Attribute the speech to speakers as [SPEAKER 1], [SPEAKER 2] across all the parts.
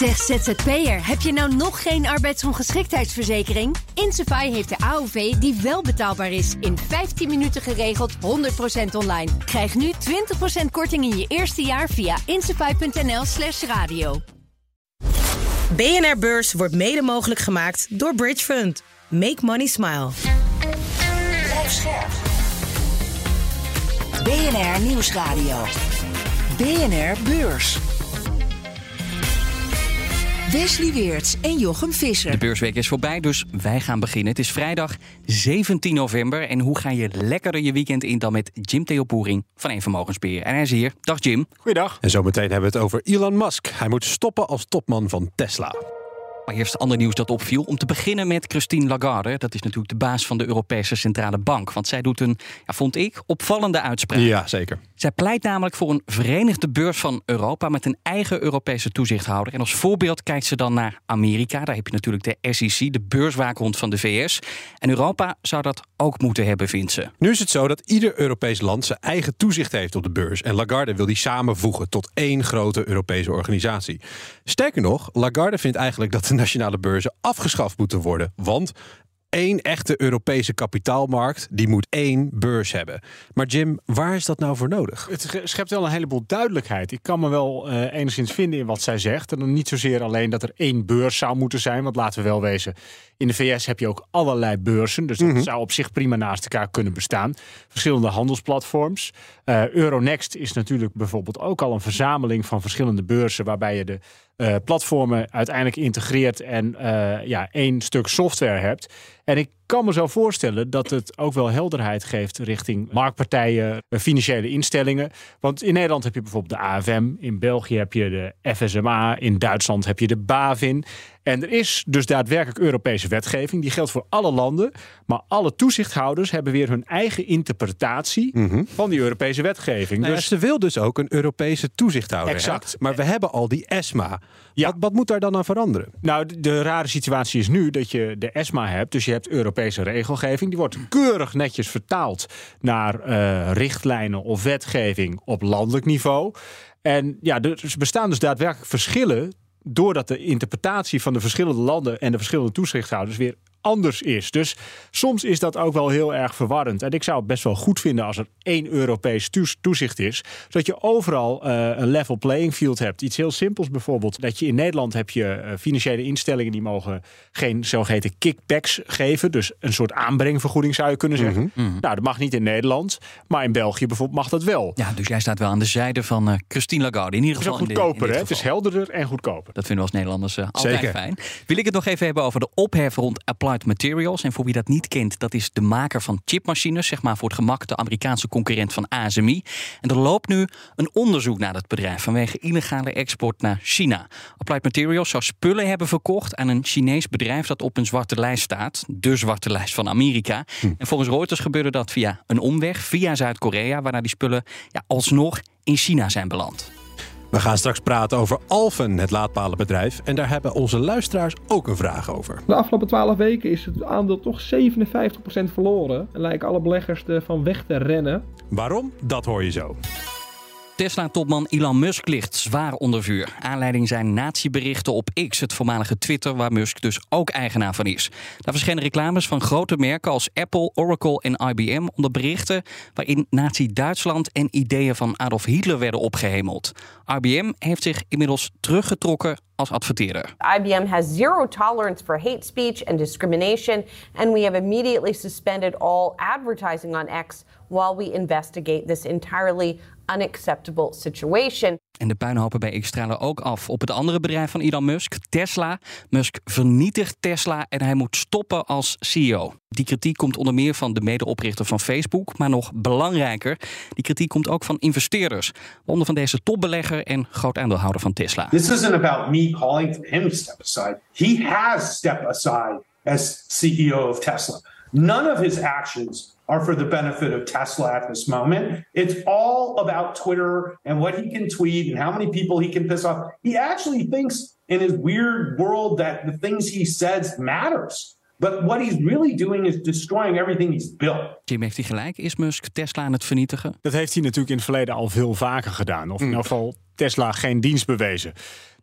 [SPEAKER 1] Zeg ZZP'er, heb je nou nog geen arbeidsongeschiktheidsverzekering? Insafai heeft de AOV die wel betaalbaar is. In 15 minuten geregeld, 100% online. Krijg nu 20% korting in je eerste jaar via insafai.nl slash radio.
[SPEAKER 2] BNR Beurs wordt mede mogelijk gemaakt door Bridge Fund. Make money smile.
[SPEAKER 3] BNR Nieuwsradio. BNR Beurs. Wesley Weerts en Jochem Visser.
[SPEAKER 4] De beursweek is voorbij, dus wij gaan beginnen. Het is vrijdag 17 november. En hoe ga je lekkerder je weekend in dan met Jim Theopoering van Een Vermogensbeheer. En hij is hier. Dag Jim.
[SPEAKER 5] Goeiedag. En zometeen hebben we het over Elon Musk. Hij moet stoppen als topman van Tesla.
[SPEAKER 4] Maar eerst ander nieuws dat opviel. Om te beginnen met Christine Lagarde. Dat is natuurlijk de baas van de Europese Centrale Bank. Want zij doet een, ja, vond ik, opvallende uitspraak.
[SPEAKER 5] Ja, zeker.
[SPEAKER 4] Zij pleit namelijk voor een verenigde beurs van Europa met een eigen Europese toezichthouder. En als voorbeeld kijkt ze dan naar Amerika. Daar heb je natuurlijk de SEC, de beurswaakhond van de VS. En Europa zou dat ook moeten hebben, vindt ze.
[SPEAKER 5] Nu is het zo dat ieder Europees land zijn eigen toezicht heeft op de beurs. En Lagarde wil die samenvoegen tot één grote Europese organisatie. Sterker nog, Lagarde vindt eigenlijk dat de nationale beurzen afgeschaft moeten worden. Want één echte Europese kapitaalmarkt, die moet één beurs hebben. Maar Jim, waar is dat nou voor nodig?
[SPEAKER 6] Het schept wel een heleboel duidelijkheid. Ik kan me wel uh, enigszins vinden in wat zij zegt. En dan niet zozeer alleen dat er één beurs zou moeten zijn. Want laten we wel wezen, in de VS heb je ook allerlei beurzen. Dus dat mm -hmm. zou op zich prima naast elkaar kunnen bestaan. Verschillende handelsplatforms. Uh, Euronext is natuurlijk bijvoorbeeld ook al een verzameling van verschillende beurzen. Waarbij je de platformen uiteindelijk integreert en uh, ja, één stuk software hebt. En ik kan me zo voorstellen dat het ook wel helderheid geeft richting marktpartijen, financiële instellingen. Want in Nederland heb je bijvoorbeeld de AFM, in België heb je de FSMA, in Duitsland heb je de BaVin. En er is dus daadwerkelijk Europese wetgeving. Die geldt voor alle landen. Maar alle toezichthouders hebben weer hun eigen interpretatie mm -hmm. van die Europese wetgeving.
[SPEAKER 5] Nou, dus ze wil dus ook een Europese toezichthouder.
[SPEAKER 6] Exact.
[SPEAKER 5] Hè? Maar we hebben al die ESMA. Ja. Wat, wat, moet daar dan aan veranderen?
[SPEAKER 6] Nou, de, de, rare situatie is nu dat je de ESMA hebt. Dus je hebt Europese regelgeving. Die wordt keurig netjes vertaald naar uh, richtlijnen of wetgeving op landelijk niveau. En ja, er bestaan dus daadwerkelijk verschillen doordat de interpretatie van de verschillende landen en de verschillende toezichthouders weer anders is. Dus soms is dat ook wel heel erg verwarrend. En ik zou het best wel goed vinden als er één Europees toezicht is. Zodat je overal uh, een level playing field hebt. Iets heel simpels bijvoorbeeld. Dat je in Nederland heb je uh, financiële instellingen die mogen geen zogeheten kickbacks geven. Dus een soort aanbrengvergoeding zou je kunnen zeggen. Mm -hmm. Nou, dat mag niet in Nederland. Maar in België bijvoorbeeld mag dat wel.
[SPEAKER 4] Ja, dus jij staat wel aan de zijde van uh, Christine Lagarde. In ieder geval.
[SPEAKER 6] Het is goedkoper, hè? Het is helderder en goedkoper.
[SPEAKER 4] Dat vinden we als Nederlanders altijd Zeker. fijn. Wil ik het nog even hebben over de ophef rond Applied Materials. En voor wie dat niet kent, dat is de maker van chipmachines, zeg maar voor het gemak de Amerikaanse concurrent van ASMI. En er loopt nu een onderzoek naar dat bedrijf vanwege illegale export naar China. Applied Materials zou spullen hebben verkocht aan een Chinees bedrijf dat op een zwarte lijst staat, de zwarte lijst van Amerika. Hm. En volgens Reuters gebeurde dat via een omweg, via Zuid-Korea, waarna die spullen ja, alsnog in China zijn beland.
[SPEAKER 5] We gaan straks praten over Alphen, het laadpalenbedrijf. En daar hebben onze luisteraars ook een vraag over.
[SPEAKER 7] De afgelopen 12 weken is het aandeel toch 57% verloren. En lijken alle beleggers ervan weg te rennen.
[SPEAKER 5] Waarom? Dat hoor je zo.
[SPEAKER 4] Tesla-topman Elon Musk ligt zwaar onder vuur. Aanleiding zijn nazi-berichten op X, het voormalige Twitter, waar Musk dus ook eigenaar van is. Daar verschenen reclames van grote merken als Apple, Oracle en IBM onder berichten waarin nazi-Duitsland en ideeën van Adolf Hitler werden opgehemeld. IBM heeft zich inmiddels teruggetrokken als adverteerder.
[SPEAKER 8] IBM has zero tolerance for hate speech and discrimination, and we have immediately suspended all advertising on X while we investigate this entirely unacceptable situation.
[SPEAKER 4] En de puinhopen bij X stralen ook af op het andere bedrijf van Elon Musk, Tesla. Musk vernietigt Tesla en hij moet stoppen als CEO. Die kritiek komt onder meer van de medeoprichter van Facebook, maar nog belangrijker, die kritiek komt ook van investeerders, onder van deze topbelegger en groot aandeelhouder van Tesla.
[SPEAKER 9] This isn't about me calling for him to step aside. He has stepped aside as CEO of Tesla. None of his actions are for the benefit of Tesla at this moment. It's all about Twitter and what he can tweet and how many people he can piss off. He actually thinks in his weird world that the things he says matters. But what he's really doing is destroying everything he's built.
[SPEAKER 4] Jim heeft hij gelijk. Is Musk Tesla aan het vernietigen?
[SPEAKER 6] Dat heeft hij natuurlijk in het verleden al veel vaker gedaan. Of in mm. ieder geval Tesla geen dienst bewezen.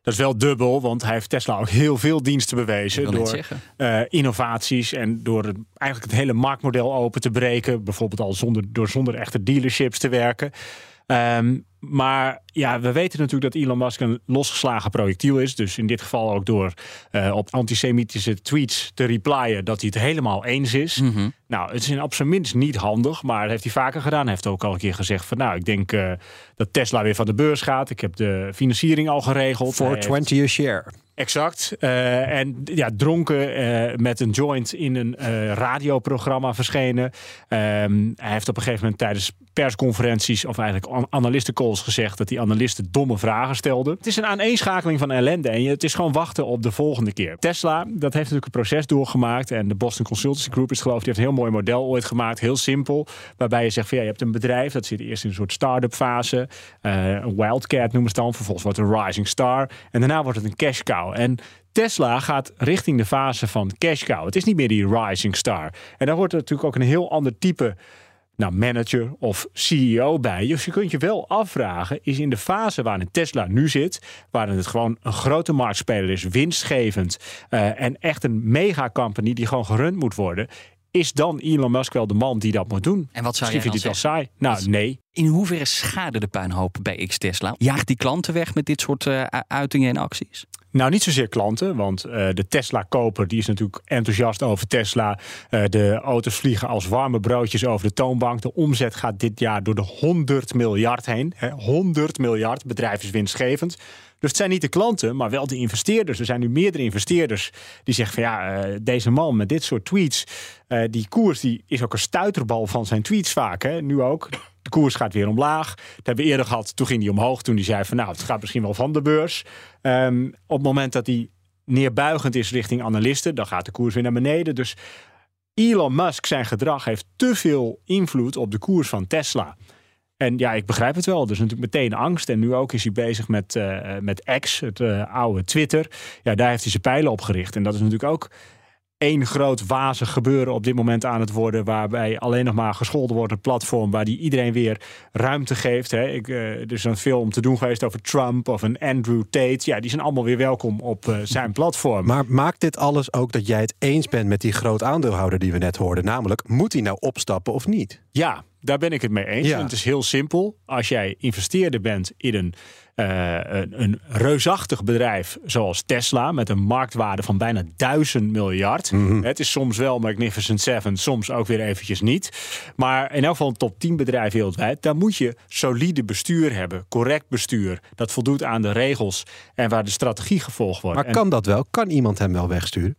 [SPEAKER 6] Dat is wel dubbel, want hij heeft Tesla ook heel veel diensten bewezen. Door uh, innovaties en door het, eigenlijk het hele marktmodel open te breken. Bijvoorbeeld al zonder, door zonder echte dealerships te werken. Um, maar ja, we weten natuurlijk dat Elon Musk een losgeslagen projectiel is. Dus in dit geval ook door uh, op antisemitische tweets te replyen dat hij het helemaal eens is. Mm Nou, het is op zijn minst niet handig, maar dat heeft hij vaker gedaan. Hij heeft ook al een keer gezegd van nou, ik denk uh, dat Tesla weer van de beurs gaat. Ik heb de financiering al geregeld.
[SPEAKER 5] Voor 20 a share.
[SPEAKER 6] Exact. Uh, en ja, dronken uh, met een joint in een uh, radioprogramma verschenen. Um, hij heeft op een gegeven moment tijdens persconferenties of eigenlijk analistencalls gezegd dat die analisten domme vragen stelden. Het is een aaneenschakeling van ellende en het is gewoon wachten op de volgende keer. Tesla, dat heeft natuurlijk een proces doorgemaakt en de Boston Consultancy Group is geloof ik, die heeft heel mooi model ooit gemaakt, heel simpel, waarbij je zegt van ja, je hebt een bedrijf, dat zit eerst in een soort start-up fase, een wildcat noemen ze dan, vervolgens wordt een rising star en daarna wordt het een cash cow. En Tesla gaat richting de fase van cash cow. Het is niet meer die rising star. En daar wordt er natuurlijk ook een heel ander type nou, manager of CEO bij. Dus je kunt je wel afvragen, is in de fase waarin Tesla nu zit, waarin het gewoon een grote marktspeler is, winstgevend uh, en echt een mega company die gewoon gerund moet worden, is dan Elon Musk wel de man die dat moet doen?
[SPEAKER 4] En wat zou
[SPEAKER 6] je
[SPEAKER 4] dan
[SPEAKER 6] zeggen? saai? Nou, nee.
[SPEAKER 4] In hoeverre schade de puinhoop bij X Tesla? Jaagt die klanten weg met dit soort uh, uitingen en acties?
[SPEAKER 6] Nou, niet zozeer klanten, want uh, de Tesla-koper die is natuurlijk enthousiast over Tesla. Uh, de auto's vliegen als warme broodjes over de toonbank. De omzet gaat dit jaar door de 100 miljard heen. Hè, 100 miljard, bedrijf is winstgevend. Dus het zijn niet de klanten, maar wel de investeerders. Er zijn nu meerdere investeerders die zeggen van ja, uh, deze man met dit soort tweets, die koers die is ook een stuiterbal van zijn tweets vaak. Hè? Nu ook. De koers gaat weer omlaag. Dat hebben we eerder gehad. Toen ging hij omhoog. Toen hij zei van nou, het gaat misschien wel van de beurs. Um, op het moment dat hij neerbuigend is richting analisten, dan gaat de koers weer naar beneden. Dus Elon Musk, zijn gedrag heeft te veel invloed op de koers van Tesla. En ja, ik begrijp het wel. Dus natuurlijk meteen angst. En nu ook is hij bezig met, uh, met X, het uh, oude Twitter. Ja, daar heeft hij zijn pijlen op gericht. En dat is natuurlijk ook één groot wazig gebeuren op dit moment aan het worden. Waarbij alleen nog maar gescholden wordt een platform waar die iedereen weer ruimte geeft. Hè. Ik, uh, er is een film te doen geweest over Trump of een Andrew Tate. Ja, die zijn allemaal weer welkom op uh, zijn platform.
[SPEAKER 5] Maar maakt dit alles ook dat jij het eens bent met die groot aandeelhouder die we net hoorden? Namelijk, moet hij nou opstappen of niet?
[SPEAKER 6] Ja, daar ben ik het mee eens. Ja. Het is heel simpel. Als jij investeerder bent in een een, een, reusachtig bedrijf zoals Tesla met een marktwaarde van bijna duizend miljard. Mm -hmm. Het is soms wel Magnificent Seven, soms ook weer eventjes niet. Maar in elk geval een top 10 bedrijf wereldwijd. Daar moet je solide bestuur hebben, correct bestuur. Dat voldoet aan de regels en waar de strategie gevolgd wordt.
[SPEAKER 5] Maar kan dat wel? Kan iemand hem wel wegsturen?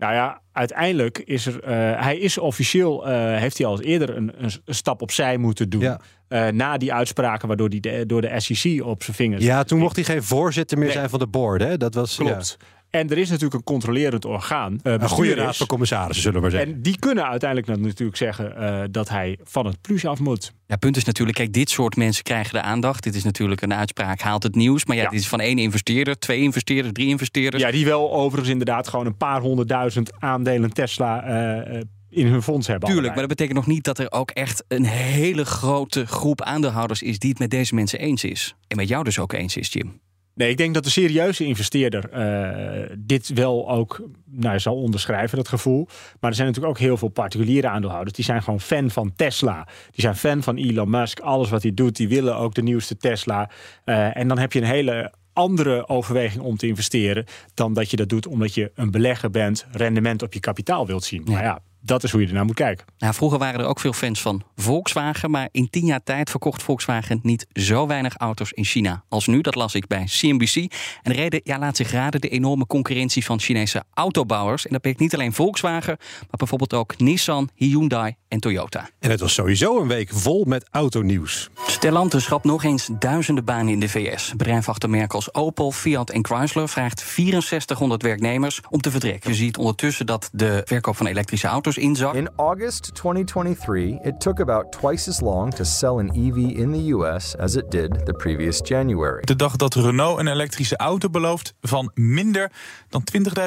[SPEAKER 6] Nou ja, uiteindelijk is er. Uh, hij is officieel. Uh, heeft hij al eerder een, een, stap opzij moeten doen. Ja. Uh, na die uitspraken, waardoor hij de, door de SEC op zijn vingers.
[SPEAKER 5] Ja, toen mocht hij geen voorzitter meer nee. zijn van de board. Hè? Dat was.
[SPEAKER 6] Klopt. Ja. En er is natuurlijk een controlerend orgaan.
[SPEAKER 5] Uh, een goede raad van commissarissen, zullen we maar zeggen.
[SPEAKER 6] En die kunnen uiteindelijk natuurlijk zeggen uh, dat hij van het plus af moet.
[SPEAKER 4] Ja, punt is natuurlijk, kijk, dit soort mensen krijgen de aandacht. Dit is natuurlijk een uitspraak, haalt het nieuws. Maar ja, ja. dit is van één investeerder, twee investeerders, drie investeerders.
[SPEAKER 6] Ja, die wel overigens inderdaad gewoon een paar honderdduizend aandelen Tesla... Uh, in hun fonds hebben.
[SPEAKER 4] Tuurlijk, allebei. maar dat betekent nog niet dat er ook echt een hele grote groep aandeelhouders is die het met deze mensen eens is. En met jou dus ook eens is, Jim.
[SPEAKER 6] Nee, ik denk dat de serieuze investeerder uh, dit wel ook nou, zal onderschrijven, dat gevoel. Maar er zijn natuurlijk ook heel veel particuliere aandeelhouders. Die zijn gewoon fan van Tesla. Die zijn fan van Elon Musk. Alles wat hij doet, die willen ook de nieuwste Tesla. Uh, en dan heb je een hele andere overweging om te investeren dan dat je dat doet omdat je een belegger bent, rendement op je kapitaal wilt zien. Maar ja, dat is hoe je ernaar moet kijken.
[SPEAKER 4] Nou, vroeger waren er ook veel fans van Volkswagen, maar in tien jaar tijd verkocht Volkswagen niet zo weinig auto's in China als nu. Dat las ik bij CNBC. En de reden ja, laat zich raden de enorme concurrentie van Chinese autobouwers. En dat betekent niet alleen Volkswagen, maar bijvoorbeeld ook Nissan, Hyundai en Toyota.
[SPEAKER 5] En het was sowieso een week vol met autonieuws.
[SPEAKER 4] Stellantis schrapt nog eens duizenden banen in de VS. Bedrijf achter als Opel, Fiat en Chrysler vraagt 6400 werknemers om te vertrekken. Je ziet ondertussen dat de verkoop van elektrische auto's inzak.
[SPEAKER 10] In August 2023, it took about twice as long to sell an EV in the US as it did the previous January.
[SPEAKER 11] De dag dat Renault een elektrische auto belooft van minder dan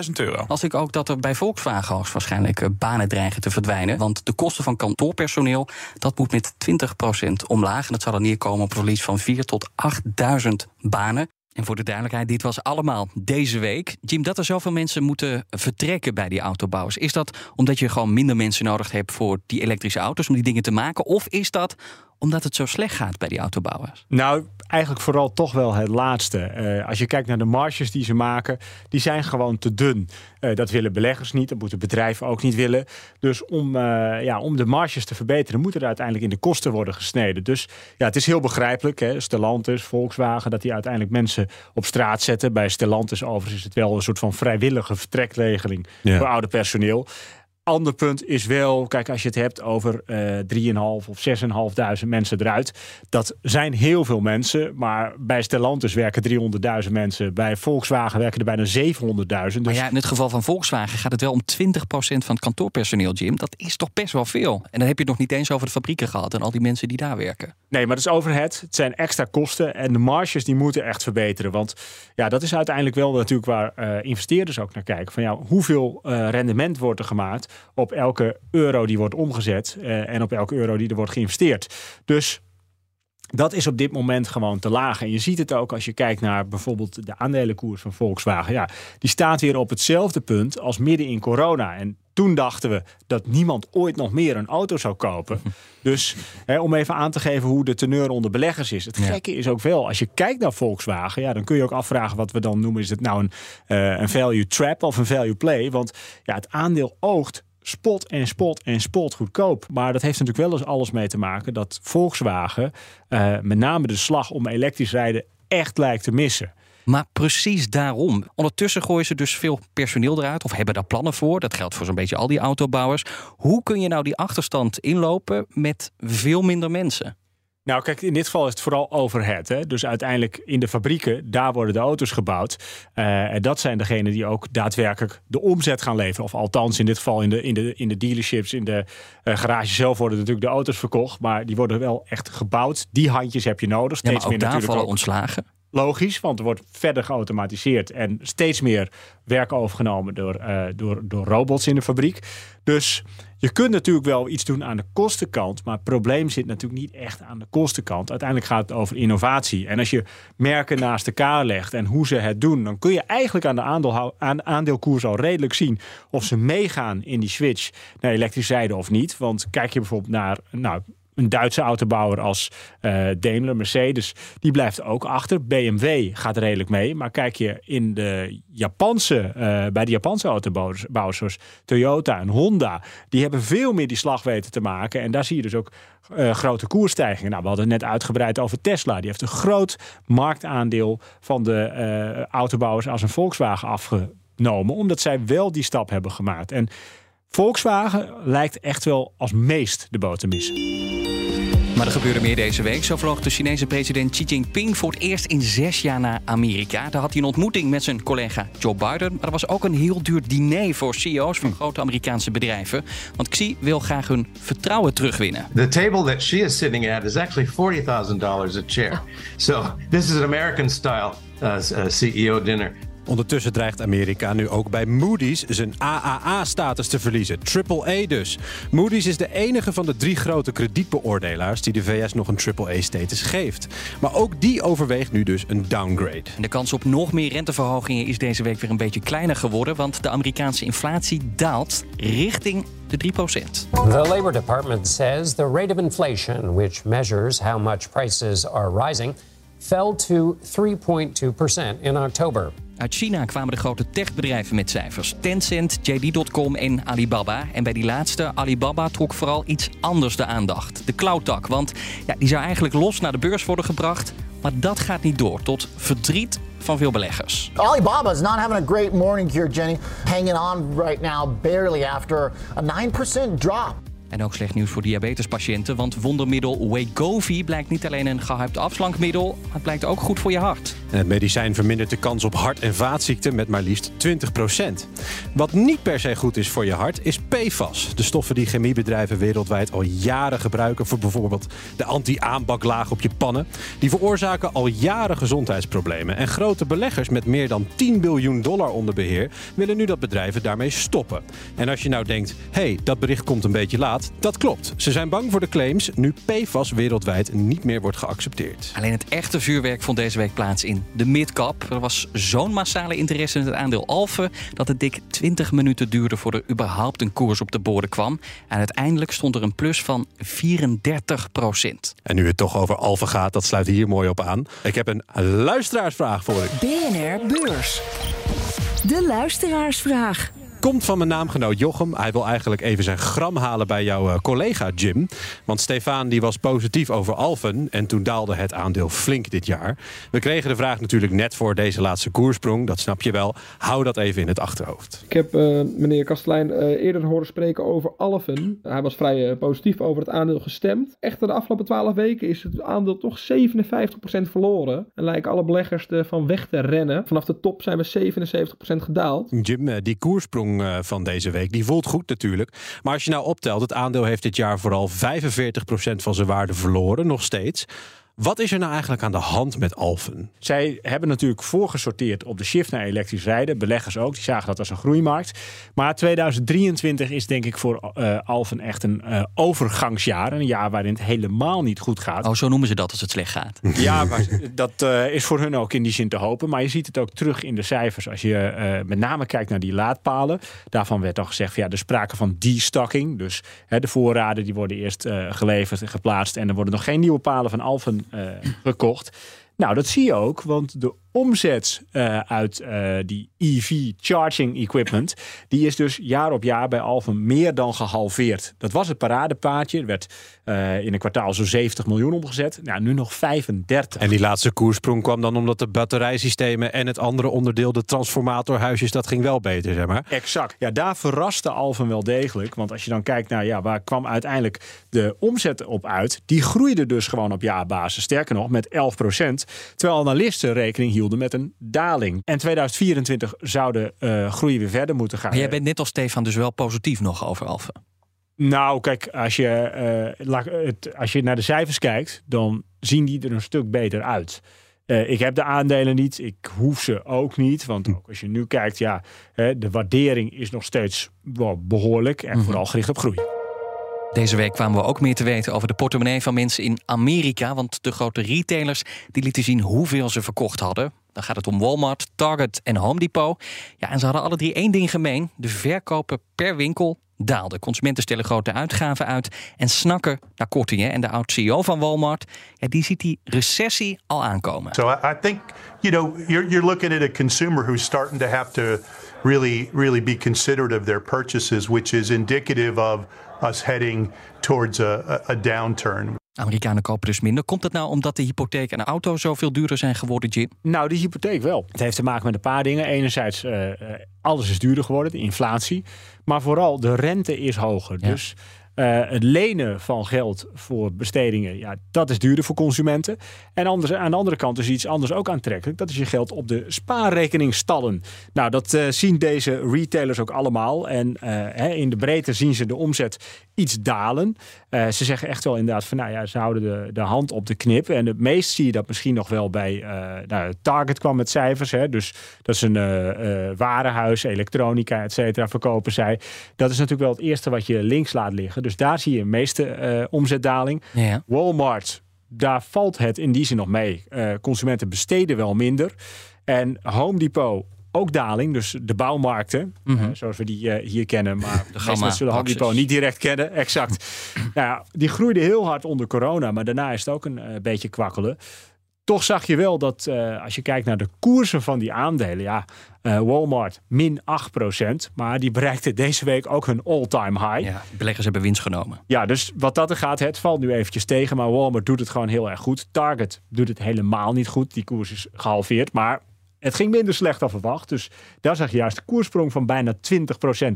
[SPEAKER 11] 20.000 euro.
[SPEAKER 4] Als ik ook dat er bij Volkswagen waarschijnlijk eh, banen dreigen te verdwijnen. Want de kosten van kantoorpersoneel, dat moet met 20% omlaag. En dat zal er neerkomen op een verlies van 4 tot 8.000 banen. En voor de duidelijkheid, dit was allemaal deze week. Jim, dat er zoveel mensen moeten vertrekken bij die autobouwers. Is dat omdat je gewoon minder mensen nodig hebt voor die elektrische auto's om die dingen te maken? Of is dat omdat het zo slecht gaat bij die autobouwers?
[SPEAKER 6] Nou, eigenlijk vooral toch wel het laatste. Uh, als je kijkt naar de marges die ze maken, die zijn gewoon te dun. Uh, dat willen beleggers niet, dat moeten bedrijven ook niet willen. Dus om, uh, ja, om de marges te verbeteren, moeten er uiteindelijk in de kosten worden gesneden. Dus ja, het is heel begrijpelijk. Hè? Stellantis, Volkswagen, dat die uiteindelijk mensen op straat zetten. Bij Stellantis overigens is het wel een soort van vrijwillige vertrekregeling ja. voor oude personeel. Ander punt is wel, kijk, als je het hebt over uh, 3.500 of 6.500 mensen eruit. Dat zijn heel veel mensen. Maar bij Stellantis werken 300.000 mensen. Bij Volkswagen werken er bijna 700.000. Dus...
[SPEAKER 4] Maar ja, in het geval van Volkswagen gaat het wel om 20% van het kantoorpersoneel, Jim. Dat is toch best wel veel. En dan heb je het nog niet eens over de fabrieken gehad en al die mensen die daar werken.
[SPEAKER 6] Nee, maar dat is overhead. Het zijn extra kosten. En de marges die moeten echt verbeteren. Want ja, dat is uiteindelijk wel natuurlijk waar uh, investeerders ook naar kijken. Van ja, hoeveel uh, rendement wordt er gemaakt op elke euro die wordt omgezet uh, en op elke euro die er wordt geïnvesteerd. Dus dat is op dit moment gewoon te laag. En je ziet het ook als je kijkt naar bijvoorbeeld de aandelenkoers van Volkswagen. Ja, die staat weer op hetzelfde punt als midden in corona. En toen dachten we dat niemand ooit nog meer een auto zou kopen. Dus hè, om even aan te geven hoe de teneur onder beleggers is. Het gekke is ook wel, als je kijkt naar Volkswagen, ja, dan kun je ook afvragen wat we dan noemen. Is het nou een, uh, een value trap of een value play? Want ja, het aandeel oogt spot en spot en spot goedkoop. Maar dat heeft natuurlijk wel eens alles mee te maken dat Volkswagen uh, met name de slag om elektrisch rijden echt lijkt te missen.
[SPEAKER 4] Maar precies daarom. Ondertussen gooien ze dus veel personeel eruit of hebben daar plannen voor. Dat geldt voor zo'n beetje al die autobouwers. Hoe kun je nou die achterstand inlopen met veel minder mensen?
[SPEAKER 6] Nou, kijk, in dit geval is het vooral overhead. Hè? Dus uiteindelijk in de fabrieken, daar worden de auto's gebouwd. Uh, en dat zijn degenen die ook daadwerkelijk de omzet gaan leveren. Of althans, in dit geval in de, in de, in de dealerships, in de uh, garage zelf worden natuurlijk de auto's verkocht. Maar die worden wel echt gebouwd. Die handjes heb je nodig.
[SPEAKER 4] Steeds ja, maar ook meer daar natuurlijk vallen ook. ontslagen.
[SPEAKER 6] Logisch, want er wordt verder geautomatiseerd en steeds meer werk overgenomen door, uh, door, door robots in de fabriek. Dus je kunt natuurlijk wel iets doen aan de kostenkant, maar het probleem zit natuurlijk niet echt aan de kostenkant. Uiteindelijk gaat het over innovatie. En als je merken naast elkaar legt en hoe ze het doen, dan kun je eigenlijk aan de aan, aandeelkoers al redelijk zien of ze meegaan in die switch naar elektrisch rijden of niet. Want kijk je bijvoorbeeld naar, nou, een Duitse autobouwer als uh, Daimler, Mercedes, die blijft ook achter. BMW gaat redelijk mee. Maar kijk je in de Japanse, uh, bij de Japanse autobouwers, zoals Toyota en Honda, die hebben veel meer die slag weten te maken. En daar zie je dus ook uh, grote koersstijgingen. Nou, we hadden het net uitgebreid over Tesla. Die heeft een groot marktaandeel van de autobouwers als een Volkswagen afgenomen, omdat zij wel die stap hebben gemaakt. En Volkswagen lijkt echt wel als meest de boot te missen.
[SPEAKER 4] Maar er gebeurde meer deze week. Zo vloog de Chinese president Xi Jinping voor het eerst in zes jaar naar Amerika. Daar had hij een ontmoeting met zijn collega Joe Biden. Maar er was ook een heel duur diner voor CEO's van grote Amerikaanse bedrijven. Want Xi wil graag hun vertrouwen terugwinnen.
[SPEAKER 12] The table that Xi is sitting at is actually $40,000 a chair. So this is an American style uh, uh CEO dinner.
[SPEAKER 5] Ondertussen dreigt Amerika nu ook bij Moody's zijn AAA-status te verliezen. AAA dus. Moody's is de enige van de drie grote kredietbeoordelaars die de VS nog een AAA-status geeft. Maar ook die overweegt nu dus een downgrade.
[SPEAKER 4] De kans op nog meer renteverhogingen is deze week weer een beetje kleiner geworden, want de Amerikaanse inflatie daalt richting de 3%.
[SPEAKER 13] The Labor Department says the rate of inflation, which measures how much prices are rising, fell to 3.2% in October.
[SPEAKER 4] Uit China kwamen de grote techbedrijven met cijfers. Tencent, JD.com en Alibaba. En bij die laatste, Alibaba, trok vooral iets anders de aandacht. De cloudtak, want ja, die zou eigenlijk los naar de beurs worden gebracht. Maar dat gaat niet door, tot verdriet van veel beleggers.
[SPEAKER 14] Alibaba is not having a great morning here, Jenny. Hanging on right now barely after a 9% drop.
[SPEAKER 4] En ook slecht nieuws voor diabetespatiënten, want wondermiddel Wegovy blijkt niet alleen een gehyped afslankmiddel, maar het blijkt ook goed voor je hart.
[SPEAKER 5] Het medicijn vermindert de kans op hart- en vaatziekten met maar liefst 20%. Wat niet per se goed is voor je hart, is PFAS. De stoffen die chemiebedrijven wereldwijd al jaren gebruiken voor bijvoorbeeld de anti-aanbaklaag op je pannen. Die veroorzaken al jaren gezondheidsproblemen. En grote beleggers met meer dan 10 biljoen dollar onder beheer willen nu dat bedrijven daarmee stoppen. En als je nou denkt, hé, hey, dat bericht komt een beetje laat dat klopt. Ze zijn bang voor de claims nu PFAS wereldwijd niet meer wordt geaccepteerd.
[SPEAKER 4] Alleen het echte vuurwerk vond deze week plaats in De midcap. Er was zo'n massale interesse in het aandeel Alphen dat het dik 20 minuten duurde voor er überhaupt een koers op de borden kwam. En uiteindelijk stond er een plus van 34 procent.
[SPEAKER 5] En nu het toch over Alphen gaat, dat sluit hier mooi op aan. Ik heb een luisteraarsvraag voor u.
[SPEAKER 3] BNR Beurs. De luisteraarsvraag
[SPEAKER 5] komt van mijn naamgenoot Jochem. Hij wil eigenlijk even zijn gram halen bij jouw eh, collega Jim. Want Stefan die was positief over Alphen. En toen daalde het aandeel flink dit jaar. We kregen de vraag natuurlijk net voor deze laatste koersprong. Dat snap je wel. Hou dat even in het achterhoofd.
[SPEAKER 7] Ik heb uh, meneer Kastelein uh, eerder horen spreken over Alphen. Hij was vrij positief over het aandeel gestemd. Echter de afgelopen 12 weken is het aandeel toch 57% verloren. En lijken alle beleggers ervan weg te rennen. Vanaf de top zijn we 77% gedaald.
[SPEAKER 5] Jim, die koersprong eh, van deze week. Die voelt goed natuurlijk. Maar als je nou optelt, het aandeel heeft dit jaar vooral 45% van zijn waarde verloren, nog steeds. Wat is er nou eigenlijk aan de hand met Alphen?
[SPEAKER 6] Zij hebben natuurlijk voorgesorteerd op de shift naar elektrisch rijden. Beleggers ook, die zagen dat als een groeimarkt. Maar 2023 is denk ik voor uh, Alphen echt een uh, overgangsjaar. Een jaar waarin het helemaal niet goed gaat.
[SPEAKER 4] Oh, zo noemen ze dat als het slecht gaat.
[SPEAKER 6] Ja, maar dat uh, is voor hun ook in die zin te hopen. Maar je ziet het ook terug in de cijfers. Als je met name kijkt naar die laadpalen. Daarvan werd al gezegd, ja, er sprake van destocking. Dus hè, de voorraden die worden eerst geleverd en geplaatst. En er worden nog geen nieuwe palen van Alphen uh, gekocht. Nou, dat zie je ook, want de omzet uh, uit uh, die EV charging equipment, die is dus jaar op jaar bij Alphen meer dan gehalveerd. Dat was het paradepaadje. Er werd uh, in een kwartaal zo'n 70 miljoen omgezet. Nou, nu nog 35.
[SPEAKER 5] En die laatste koersprong kwam dan omdat de batterijsystemen en het andere onderdeel, de transformatorhuisjes, dat ging wel beter, zeg maar.
[SPEAKER 6] Exact. Ja, daar verraste Alphen wel degelijk. Want als je dan kijkt naar ja, waar kwam uiteindelijk de omzet op uit, die groeide dus gewoon op jaarbasis. Sterker nog, met 11 procent. Terwijl analisten rekening hielden met een daling. En 2024 zou de uh, groei weer verder moeten gaan.
[SPEAKER 4] Maar jij bent net als Stefan dus wel positief nog over Alphen.
[SPEAKER 6] Nou, kijk, als je, uh, het, als je naar de cijfers kijkt, dan zien die er een stuk beter uit. Uh, ik heb de aandelen niet, ik hoef ze ook niet. Want ook als je nu kijkt, ja, de waardering is nog steeds wel behoorlijk en vooral gericht op groei.
[SPEAKER 4] Deze week kwamen we ook meer te weten over de portemonnee van mensen in Amerika. Want de grote retailers die lieten zien hoeveel ze verkocht hadden. Dan gaat het om Walmart, Target en Home Depot. Ja, en ze hadden alle drie één ding gemeen. De verkopen per winkel daalden. Consumenten stellen grote uitgaven uit en snakken naar kortingen. En de oud-CEO van Walmart, ja, die ziet die recessie al aankomen.
[SPEAKER 15] So I think, you know, you're, you're looking at a consumer who's starting to have to really, really be considerate of their purchases, which is indicative of us heading towards a, a downturn.
[SPEAKER 4] Amerikanen kopen dus minder. Komt dat nou omdat de hypotheek en de auto zoveel duurder zijn geworden, Jim?
[SPEAKER 6] Nou, die hypotheek wel. Het heeft te maken met een paar dingen. Enerzijds, uh, alles is duurder geworden, de inflatie. Maar vooral, de rente is hoger. Ja. Dus uh, het lenen van geld voor bestedingen, ja, dat is duurder voor consumenten. En anders, aan de andere kant is iets anders ook aantrekkelijk. Dat is je geld op de spaarrekening stallen. Nou, dat uh, zien deze retailers ook allemaal. En uh, hè, in de breedte zien ze de omzet iets dalen. ze zeggen echt wel inderdaad van, nou ja, ze houden de, de hand op de knip. En het meest zie je dat misschien nog wel bij nou, Target kwam met cijfers. Hè, dus dat is een warenhuis, elektronica, et cetera, verkopen zij. Dat is natuurlijk wel het eerste wat je links laat liggen. Dus daar zie je de meeste uh, omzetdaling.
[SPEAKER 4] Ja.
[SPEAKER 6] Walmart, daar valt het in die zin nog mee. Uh, consumenten besteden wel minder. En Home Depot, ook daling. Dus de bouwmarkten, mm -hmm. uh, zoals we die uh, hier kennen. Maar de meeste zullen Home Depot niet direct kennen. Exact. nou ja, die groeide heel hard onder corona. Maar daarna is het ook een beetje kwakkelen. Toch zag je wel dat uh, als je kijkt naar de koersen van die aandelen, ja, uh, Walmart min 8%, maar die bereikte deze week ook hun all-time high.
[SPEAKER 4] Ja, beleggers hebben winst genomen.
[SPEAKER 6] Ja, dus wat dat er gaat, het valt nu eventjes tegen, maar Walmart doet het gewoon heel erg goed. Target doet het helemaal niet goed, die koers is gehalveerd, maar het ging minder slecht dan verwacht. Dus daar zag je juist een koersprong van bijna 20%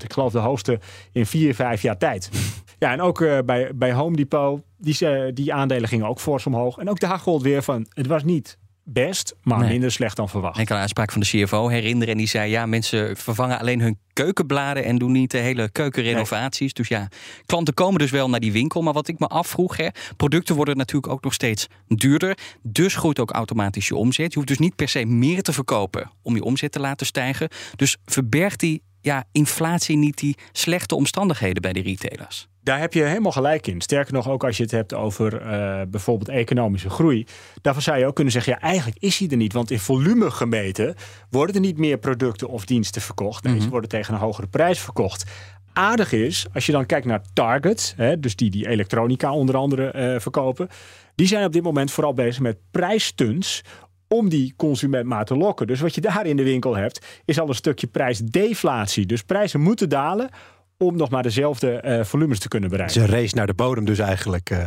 [SPEAKER 6] Ik geloof de hoogste in 4, 5 jaar tijd. ja, en ook uh, bij, bij Home Depot, die, uh, die aandelen gingen ook fors omhoog. En ook daar gold weer van, het was niet best, maar nee. minder slecht dan verwacht.
[SPEAKER 4] Ik kan een uitspraak van de CFO herinneren en die zei... ja, mensen vervangen alleen hun keukenbladen... en doen niet de hele keukenrenovaties. Nee. Dus ja, klanten komen dus wel naar die winkel. Maar wat ik me afvroeg, hè, producten worden natuurlijk ook nog steeds duurder. Dus groeit ook automatisch je omzet. Je hoeft dus niet per se meer te verkopen om je omzet te laten stijgen. Dus verbergt die ja, inflatie niet die slechte omstandigheden bij de retailers?
[SPEAKER 6] Daar heb je helemaal gelijk in. Sterker nog, ook als je het hebt over uh, bijvoorbeeld economische groei. Daarvan zou je ook kunnen zeggen, ja, eigenlijk is hij er niet. Want in volume gemeten worden er niet meer producten of diensten verkocht. Nee, mm -hmm. ze worden tegen een hogere prijs verkocht. Aardig is, als je dan kijkt naar Target, hè, dus die die elektronica onder andere uh, verkopen. Die zijn op dit moment vooral bezig met prijsstunts om die consument maar te lokken. Dus wat je daar in de winkel hebt, is al een stukje prijsdeflatie. Dus prijzen moeten dalen om nog maar dezelfde uh, volumes te kunnen bereiken.
[SPEAKER 5] Het is een race naar de bodem dus eigenlijk. Uh...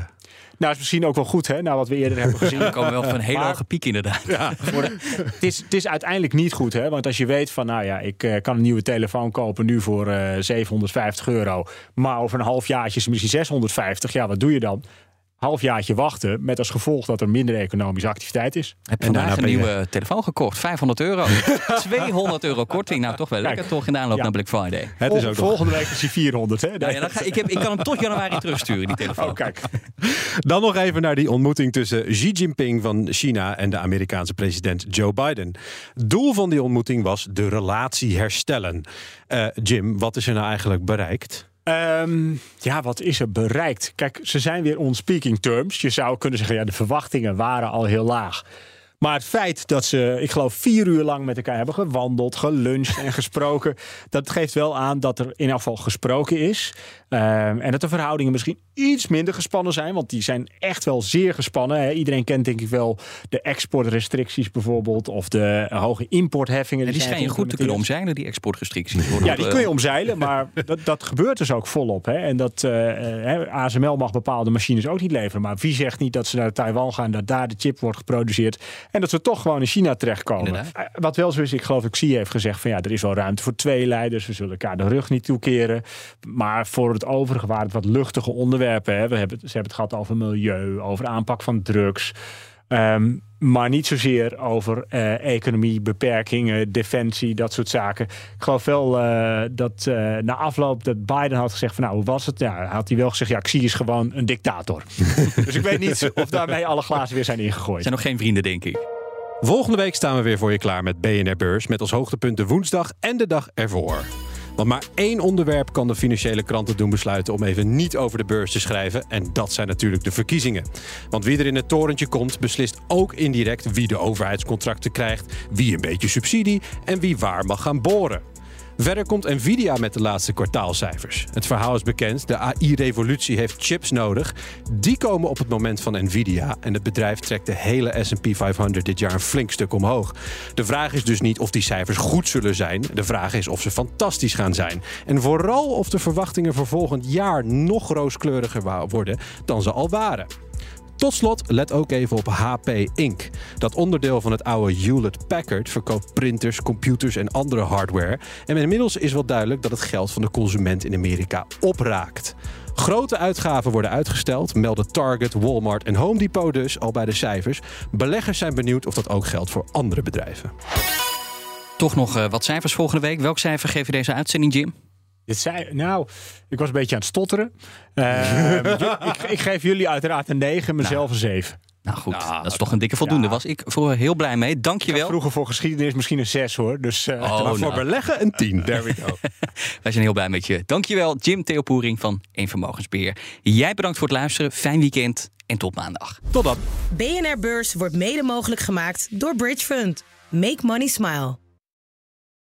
[SPEAKER 6] Nou, is misschien ook wel goed, hè, na wat we eerder hebben gezien.
[SPEAKER 4] We komen wel van een hele hoge piek inderdaad.
[SPEAKER 6] Ja, de, het, is, het is uiteindelijk niet goed, hè, want als je weet van, nou ja, ik uh, kan een nieuwe telefoon kopen nu voor 750 euro, maar over een half jaartje is misschien 650, ja, wat doe je dan? Halfjaartje wachten. Met als gevolg dat er minder economische activiteit is.
[SPEAKER 4] Heb je vandaag een nieuwe je... telefoon gekocht. 500 euro. 200 euro korting. Nou, toch wel lekker toch in de aanloop ja. naar Black Friday.
[SPEAKER 6] Het is ook Volgende week is hij 400. Hè?
[SPEAKER 4] Nou ja, ga, ik, heb, ik kan hem tot januari terugsturen, die telefoon.
[SPEAKER 6] Oh, kijk.
[SPEAKER 5] Dan nog even naar die ontmoeting tussen Xi Jinping van China en de Amerikaanse president Joe Biden. Doel van die ontmoeting was de relatie herstellen. Uh, Jim, wat is er nou eigenlijk bereikt?
[SPEAKER 6] Um, ja, wat is er bereikt? Kijk, ze zijn weer on speaking terms. Je zou kunnen zeggen, ja, de verwachtingen waren al heel laag. Maar het feit dat ze, ik geloof, vier uur lang met elkaar hebben gewandeld, geluncht en gesproken. dat geeft wel aan dat er in elk geval gesproken is. Um, en dat de verhoudingen misschien iets minder gespannen zijn. Want die zijn echt wel zeer gespannen. Hè. Iedereen kent denk ik wel de exportrestricties bijvoorbeeld. Of de hoge importheffingen.
[SPEAKER 4] En die, die schijnen goed te kunnen omzeilen, die exportrestricties.
[SPEAKER 6] Ja, die kun je omzeilen. Maar dat, dat gebeurt dus ook volop. Hè. En dat uh, ASML mag bepaalde machines ook niet leveren. Maar wie zegt niet dat ze naar Taiwan gaan. Dat daar de chip wordt geproduceerd. En dat ze toch gewoon in China terechtkomen. Inderdaad. Wat wel zo is, ik geloof dat Xi heeft gezegd van ja, er is wel ruimte voor twee leiders. We zullen elkaar de rug niet toekeren. Maar voor het overige waren het wat luchtige onderwerpen. Hè. We hebben, ze hebben het gehad over milieu, over aanpak van drugs. Um, maar niet zozeer over uh, economie, beperkingen, defensie, dat soort zaken. Ik geloof wel uh, dat uh, na afloop dat Biden had gezegd van nou, hoe was het? Ja, had hij wel gezegd, ja, Xi is gewoon een dictator. dus ik weet niet of daarmee alle glazen weer zijn ingegooid.
[SPEAKER 4] zijn nog geen vrienden, denk ik.
[SPEAKER 5] Volgende week staan we weer voor je klaar met BNR Beurs. Met als hoogtepunt de woensdag en de dag ervoor. Want maar één onderwerp kan de financiële kranten doen besluiten om even niet over de beurs te schrijven. En dat zijn natuurlijk de verkiezingen. Want wie er in het torentje komt, beslist ook indirect wie de overheidscontracten krijgt, wie een beetje subsidie en wie waar mag gaan boren. Verder komt Nvidia met de laatste kwartaalcijfers. Het verhaal is bekend, de AI-revolutie heeft chips nodig. Die komen op het moment van Nvidia en het bedrijf trekt de hele S&P 500 dit jaar een flink stuk omhoog. De vraag is dus niet of die cijfers goed zullen zijn, de vraag is of ze fantastisch gaan zijn. En vooral of de verwachtingen voor volgend jaar nog rooskleuriger worden dan ze al waren. Tot slot, let ook even op HP Inc. Dat onderdeel van het oude Hewlett Packard verkoopt printers, computers en andere hardware. En inmiddels is wel duidelijk dat het geld van de consument in Amerika opraakt. Grote uitgaven worden uitgesteld, melden Target, Walmart en Home Depot dus al bij de cijfers. Beleggers zijn benieuwd of dat ook geldt voor andere bedrijven.
[SPEAKER 4] Toch nog uh, wat cijfers volgende week. Welk cijfer geef je deze uitzending, Jim?
[SPEAKER 6] Dit zei, nou, ik was een beetje aan het stotteren. Uh, ik, ik, geef jullie uiteraard een 9, mezelf nou. een 7.
[SPEAKER 4] Nou goed, nou, dat is toch een dikke voldoende. Ja. Was ik voor heel blij mee. Dankjewel.
[SPEAKER 6] Vroeger voor geschiedenis misschien een 6 hoor. Dus uh,
[SPEAKER 5] oh, maar voor nou. beleggen een 10. There we go.
[SPEAKER 4] Wij zijn heel blij met je. Dankjewel Jim Theopoering van Eén Vermogensbeheer. Jij bedankt voor het luisteren. Fijn weekend en tot maandag.
[SPEAKER 5] Tot dan.
[SPEAKER 2] BNR Beurs wordt mede mogelijk gemaakt door Bridge Fund. Make money smile.